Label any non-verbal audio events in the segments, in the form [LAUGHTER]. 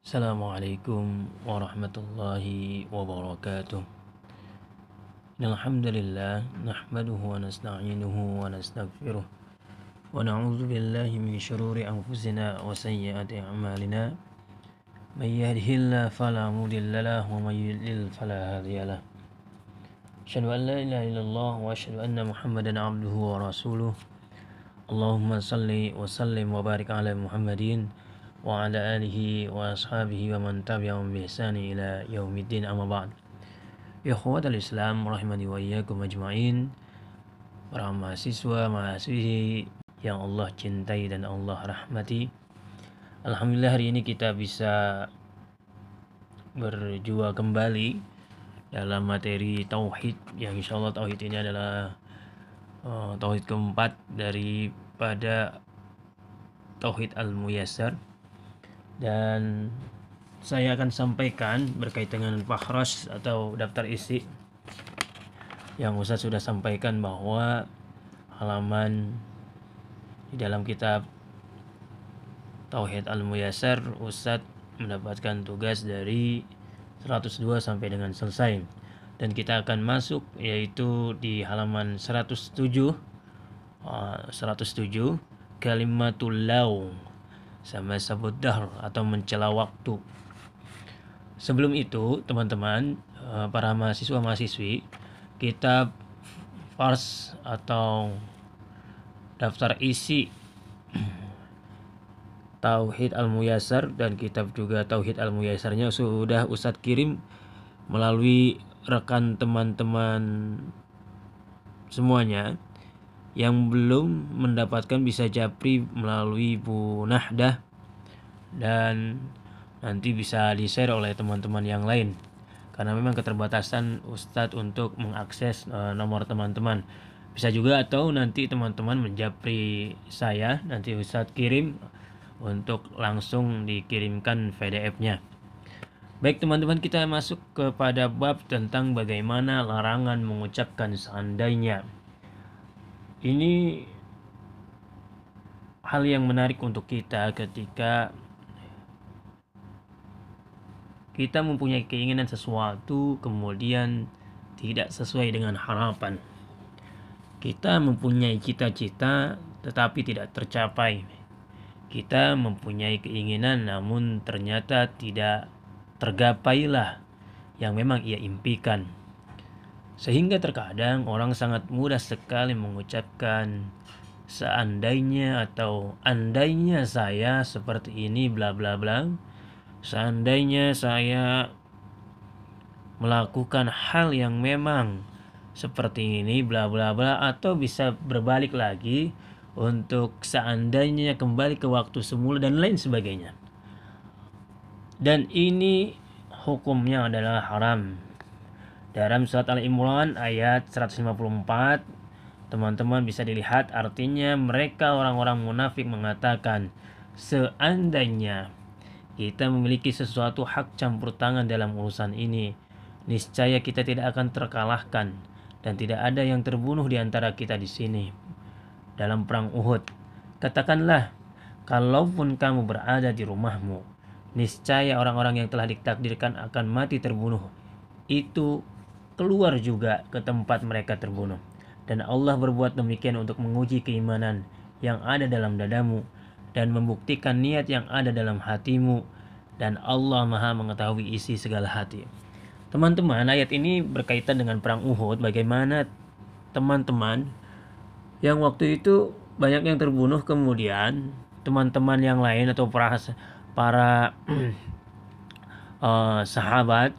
السلام عليكم ورحمة الله وبركاته. إن الحمد لله نحمده ونستعينه ونستغفره ونعوذ بالله من شرور أنفسنا وسيئات أعمالنا. من يهده الله فلا مضل له ومن يضلل فلا هادي له. أشهد أن لا إله إلا الله وأشهد أن محمدا عبده ورسوله. اللهم صل وسلم وبارك على محمدين وعلى آله وأصحابه ومن تبعهم بإحسان إلى يوم الدين أما بعد إخوة الإسلام رحمني وإياكم أجمعين para mahasiswa mahasiswi yang Allah cintai dan Allah rahmati Alhamdulillah hari ini kita bisa berjua kembali dalam materi tauhid yang insya Allah tauhid ini adalah uh, tauhid keempat daripada tauhid al-muyassar dan saya akan sampaikan berkaitan dengan Fahras atau daftar isi. Yang Ustaz sudah sampaikan bahwa halaman di dalam kitab Tauhid Al-Muyassar Ustaz mendapatkan tugas dari 102 sampai dengan selesai. Dan kita akan masuk yaitu di halaman 107 107 kalimatul laung sama sabut dahr atau mencela waktu. Sebelum itu, teman-teman, eh, para mahasiswa-mahasiswi, kitab Fars atau daftar isi [CLEARS THROAT] Tauhid Al-Muyassar dan kitab juga Tauhid Al-Muyassarnya sudah Ustadz kirim melalui rekan teman-teman semuanya yang belum mendapatkan bisa japri melalui Bu Nahdah. Dan nanti bisa di-share oleh teman-teman yang lain. Karena memang keterbatasan Ustadz untuk mengakses uh, nomor teman-teman. Bisa juga atau nanti teman-teman menjapri saya nanti Ustadz kirim untuk langsung dikirimkan PDF-nya Baik teman-teman kita masuk kepada bab tentang bagaimana larangan mengucapkan seandainya ini hal yang menarik untuk kita ketika kita mempunyai keinginan sesuatu kemudian tidak sesuai dengan harapan. Kita mempunyai cita-cita tetapi tidak tercapai. Kita mempunyai keinginan namun ternyata tidak tergapailah yang memang ia impikan. Sehingga terkadang orang sangat mudah sekali mengucapkan seandainya atau andainya saya seperti ini bla bla bla. Seandainya saya melakukan hal yang memang seperti ini bla bla bla atau bisa berbalik lagi untuk seandainya kembali ke waktu semula dan lain sebagainya. Dan ini hukumnya adalah haram dalam surat Al-Imran ayat 154 teman-teman bisa dilihat artinya mereka orang-orang munafik mengatakan seandainya kita memiliki sesuatu hak campur tangan dalam urusan ini niscaya kita tidak akan terkalahkan dan tidak ada yang terbunuh di antara kita di sini. Dalam perang Uhud katakanlah kalaupun kamu berada di rumahmu niscaya orang-orang yang telah ditakdirkan akan mati terbunuh. Itu keluar juga ke tempat mereka terbunuh. Dan Allah berbuat demikian untuk menguji keimanan yang ada dalam dadamu dan membuktikan niat yang ada dalam hatimu dan Allah Maha mengetahui isi segala hati. Teman-teman, ayat ini berkaitan dengan perang Uhud bagaimana teman-teman yang waktu itu banyak yang terbunuh kemudian teman-teman yang lain atau para uh, [CLEARS THROAT] sahabat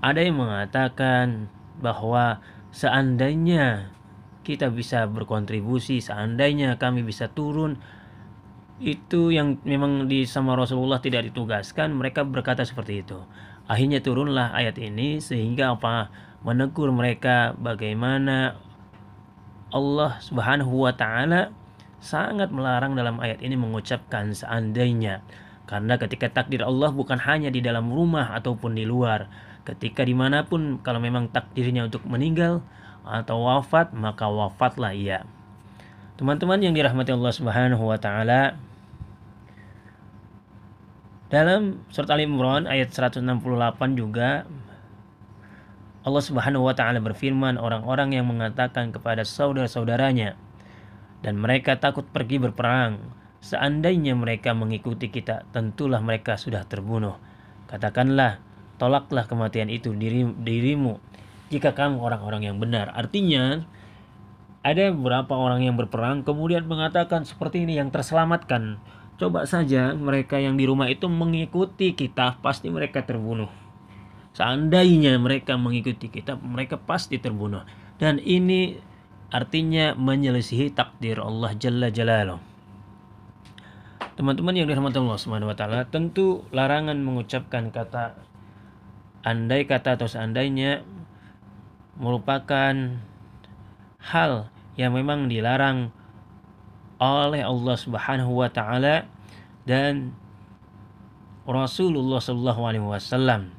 ada yang mengatakan bahwa seandainya kita bisa berkontribusi, seandainya kami bisa turun itu yang memang di sama Rasulullah tidak ditugaskan, mereka berkata seperti itu. Akhirnya turunlah ayat ini sehingga apa? menegur mereka bagaimana Allah Subhanahu wa taala sangat melarang dalam ayat ini mengucapkan seandainya karena ketika takdir Allah bukan hanya di dalam rumah ataupun di luar ketika di mana pun kalau memang takdirnya untuk meninggal atau wafat maka wafatlah ia. Teman-teman yang dirahmati Allah Subhanahu wa taala Dalam surat Al Imran ayat 168 juga Allah Subhanahu wa taala berfirman orang-orang yang mengatakan kepada saudara-saudaranya dan mereka takut pergi berperang seandainya mereka mengikuti kita tentulah mereka sudah terbunuh katakanlah tolaklah kematian itu diri, dirimu jika kamu orang-orang yang benar artinya ada beberapa orang yang berperang kemudian mengatakan seperti ini yang terselamatkan Coba saja mereka yang di rumah itu mengikuti kita, pasti mereka terbunuh. Seandainya mereka mengikuti kita, mereka pasti terbunuh. Dan ini artinya menyelisihi takdir Allah Jalla Jalaluh. Teman-teman yang dirahmati Allah Subhanahu wa taala, tentu larangan mengucapkan kata andai kata atau seandainya merupakan hal yang memang dilarang oleh Allah Subhanahu wa taala dan Rasulullah Shallallahu alaihi wasallam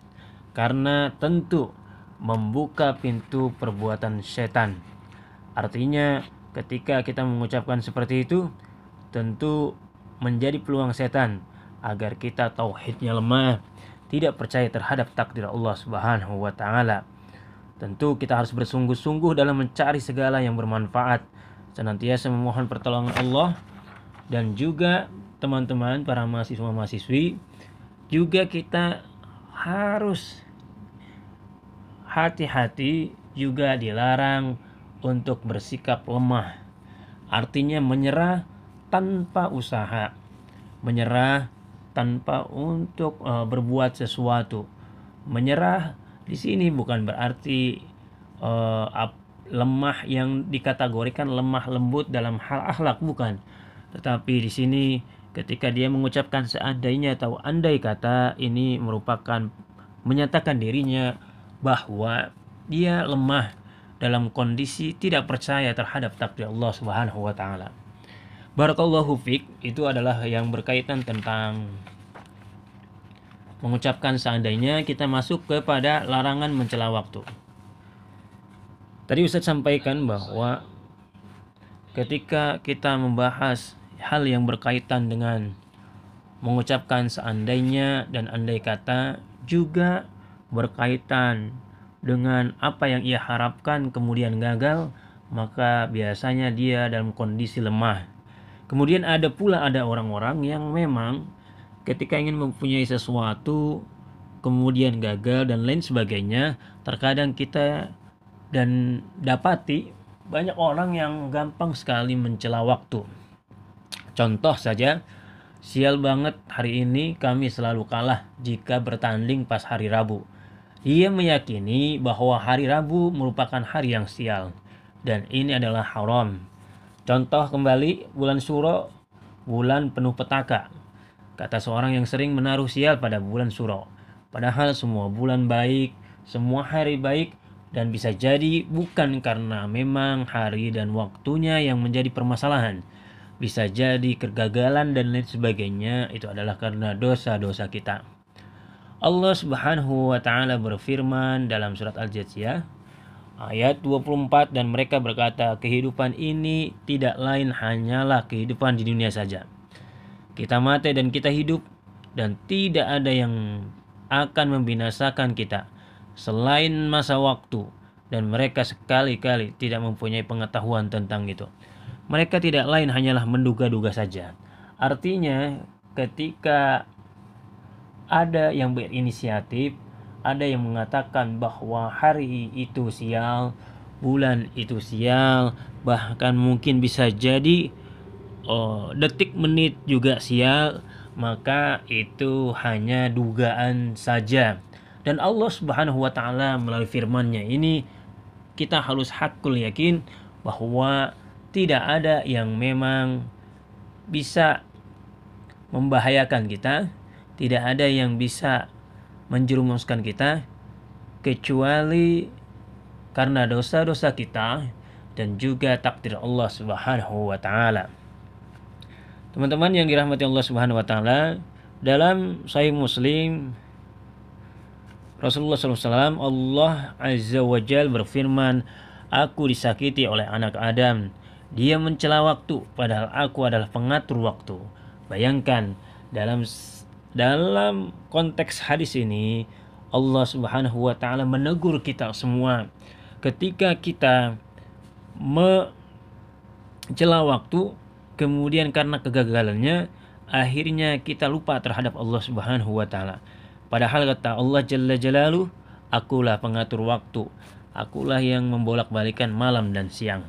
karena tentu membuka pintu perbuatan setan. Artinya ketika kita mengucapkan seperti itu tentu menjadi peluang setan agar kita tauhidnya lemah, tidak percaya terhadap takdir Allah Subhanahu wa taala. Tentu kita harus bersungguh-sungguh dalam mencari segala yang bermanfaat senantiasa memohon pertolongan Allah dan juga teman-teman para mahasiswa-mahasiswi juga kita harus hati-hati juga dilarang untuk bersikap lemah. Artinya menyerah tanpa usaha, menyerah tanpa untuk uh, berbuat sesuatu. Menyerah di sini bukan berarti uh, lemah yang dikategorikan lemah lembut dalam hal akhlak bukan. Tetapi di sini ketika dia mengucapkan seandainya atau andai kata ini merupakan menyatakan dirinya bahwa dia lemah dalam kondisi tidak percaya terhadap takdir Allah Subhanahu wa taala. Barakallahu fik itu adalah yang berkaitan tentang mengucapkan seandainya kita masuk kepada larangan mencela waktu. Tadi Ustaz sampaikan bahwa ketika kita membahas hal yang berkaitan dengan mengucapkan seandainya dan andai kata juga berkaitan dengan apa yang ia harapkan kemudian gagal maka biasanya dia dalam kondisi lemah. Kemudian ada pula ada orang-orang yang memang ketika ingin mempunyai sesuatu kemudian gagal dan lain sebagainya, terkadang kita dan dapati banyak orang yang gampang sekali mencela waktu. Contoh saja, sial banget hari ini kami selalu kalah jika bertanding pas hari Rabu. Ia meyakini bahwa hari Rabu merupakan hari yang sial dan ini adalah haram. Contoh kembali bulan Suro, bulan penuh petaka. Kata seorang yang sering menaruh sial pada bulan Suro. Padahal semua bulan baik, semua hari baik dan bisa jadi bukan karena memang hari dan waktunya yang menjadi permasalahan. Bisa jadi kegagalan dan lain sebagainya itu adalah karena dosa-dosa kita. Allah Subhanahu wa taala berfirman dalam surat Al-Jathiyah ayat 24 dan mereka berkata kehidupan ini tidak lain hanyalah kehidupan di dunia saja. Kita mati dan kita hidup dan tidak ada yang akan membinasakan kita selain masa waktu dan mereka sekali-kali tidak mempunyai pengetahuan tentang itu. Mereka tidak lain hanyalah menduga-duga saja. Artinya ketika ada yang berinisiatif, ada yang mengatakan bahwa hari itu sial, bulan itu sial, bahkan mungkin bisa jadi oh, detik menit juga sial, maka itu hanya dugaan saja. Dan Allah Subhanahu wa taala melalui firman-Nya ini kita harus hakul yakin bahwa tidak ada yang memang bisa membahayakan kita, tidak ada yang bisa menjerumuskan kita kecuali karena dosa-dosa kita dan juga takdir Allah Subhanahu wa taala. Teman-teman yang dirahmati Allah Subhanahu wa taala, dalam Sahih Muslim Rasulullah SAW Allah Azza wa Jal berfirman Aku disakiti oleh anak Adam Dia mencela waktu Padahal aku adalah pengatur waktu Bayangkan dalam dalam konteks hadis ini Allah Subhanahu wa taala menegur kita semua ketika kita mencela waktu kemudian karena kegagalannya akhirnya kita lupa terhadap Allah Subhanahu wa taala. Padahal kata Allah Jalla Jalaluh, akulah pengatur waktu, akulah yang membolak-balikan malam dan siang.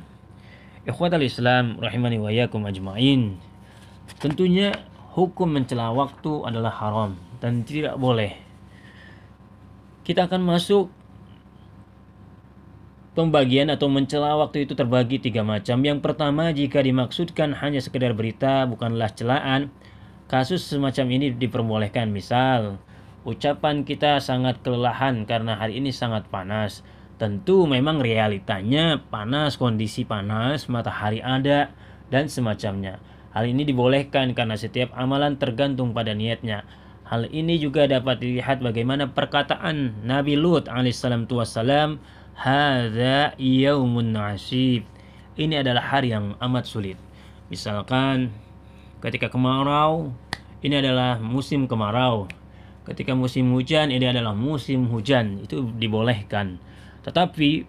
Ikhwatal Islam rahimani wa yakum ajmain. Tentunya hukum mencela waktu adalah haram dan tidak boleh. Kita akan masuk pembagian atau mencela waktu itu terbagi tiga macam. Yang pertama, jika dimaksudkan hanya sekedar berita, bukanlah celaan, kasus semacam ini diperbolehkan. Misal, ucapan kita sangat kelelahan karena hari ini sangat panas. Tentu memang realitanya panas, kondisi panas, matahari ada, dan semacamnya. Hal ini dibolehkan karena setiap amalan tergantung pada niatnya. Hal ini juga dapat dilihat bagaimana perkataan Nabi Lut alaihissalam wassalam, Hadza yaumun nasib. Ini adalah hari yang amat sulit. Misalkan ketika kemarau, ini adalah musim kemarau. Ketika musim hujan, ini adalah musim hujan. Itu dibolehkan. Tetapi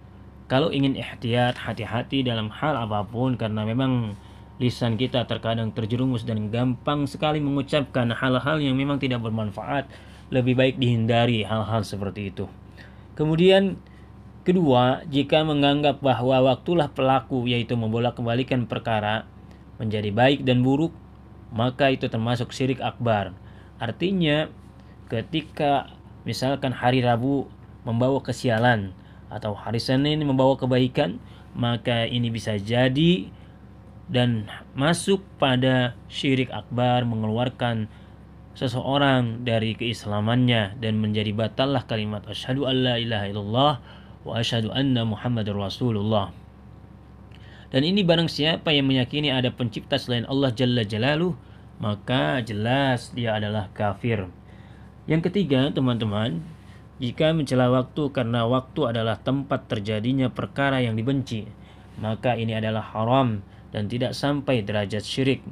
kalau ingin ihtiyat, hati-hati dalam hal apa pun karena memang lisan kita terkadang terjerumus dan gampang sekali mengucapkan hal-hal yang memang tidak bermanfaat, lebih baik dihindari hal-hal seperti itu. Kemudian kedua, jika menganggap bahwa waktulah pelaku yaitu membolak-balikan perkara menjadi baik dan buruk, maka itu termasuk syirik akbar. Artinya, ketika misalkan hari Rabu membawa kesialan atau hari Senin membawa kebaikan, maka ini bisa jadi dan masuk pada syirik akbar mengeluarkan seseorang dari keislamannya dan menjadi batallah kalimat asyhadu alla ilaha illallah wa asyhadu anna muhammadar rasulullah. Dan ini barang siapa yang meyakini ada pencipta selain Allah Jalla Jalaluh maka jelas dia adalah kafir. Yang ketiga teman-teman jika mencela waktu karena waktu adalah tempat terjadinya perkara yang dibenci maka ini adalah haram dan tidak sampai derajat syirik.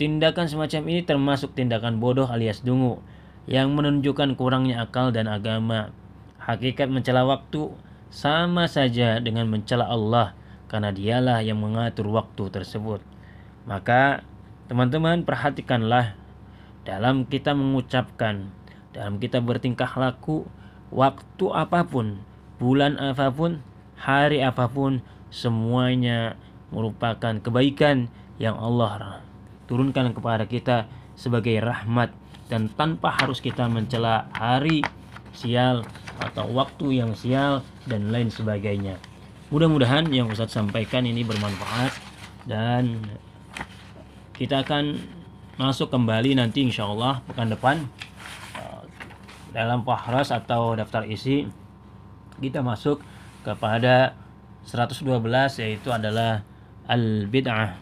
Tindakan semacam ini termasuk tindakan bodoh alias dungu yang menunjukkan kurangnya akal dan agama. Hakikat mencela waktu sama saja dengan mencela Allah karena dialah yang mengatur waktu tersebut. Maka teman-teman perhatikanlah dalam kita mengucapkan, dalam kita bertingkah laku, waktu apa pun, bulan apa pun, hari apa pun, semuanya merupakan kebaikan yang Allah turunkan kepada kita sebagai rahmat. Dan tanpa harus kita mencela hari sial atau waktu yang sial dan lain sebagainya. Mudah-mudahan yang Ustadz sampaikan ini bermanfaat. Dan kita akan masuk kembali nanti insya Allah pekan depan uh, dalam pahras atau daftar isi. Kita masuk kepada 112 yaitu adalah al bid'ah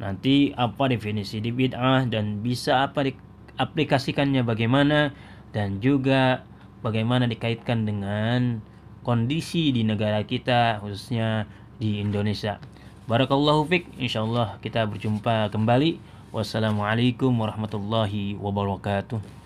nanti apa definisi di bid'ah dan bisa apa aplikasikannya bagaimana dan juga bagaimana dikaitkan dengan kondisi di negara kita khususnya di Indonesia. Barakallahu fik, insyaallah kita berjumpa kembali. Wassalamualaikum warahmatullahi wabarakatuh.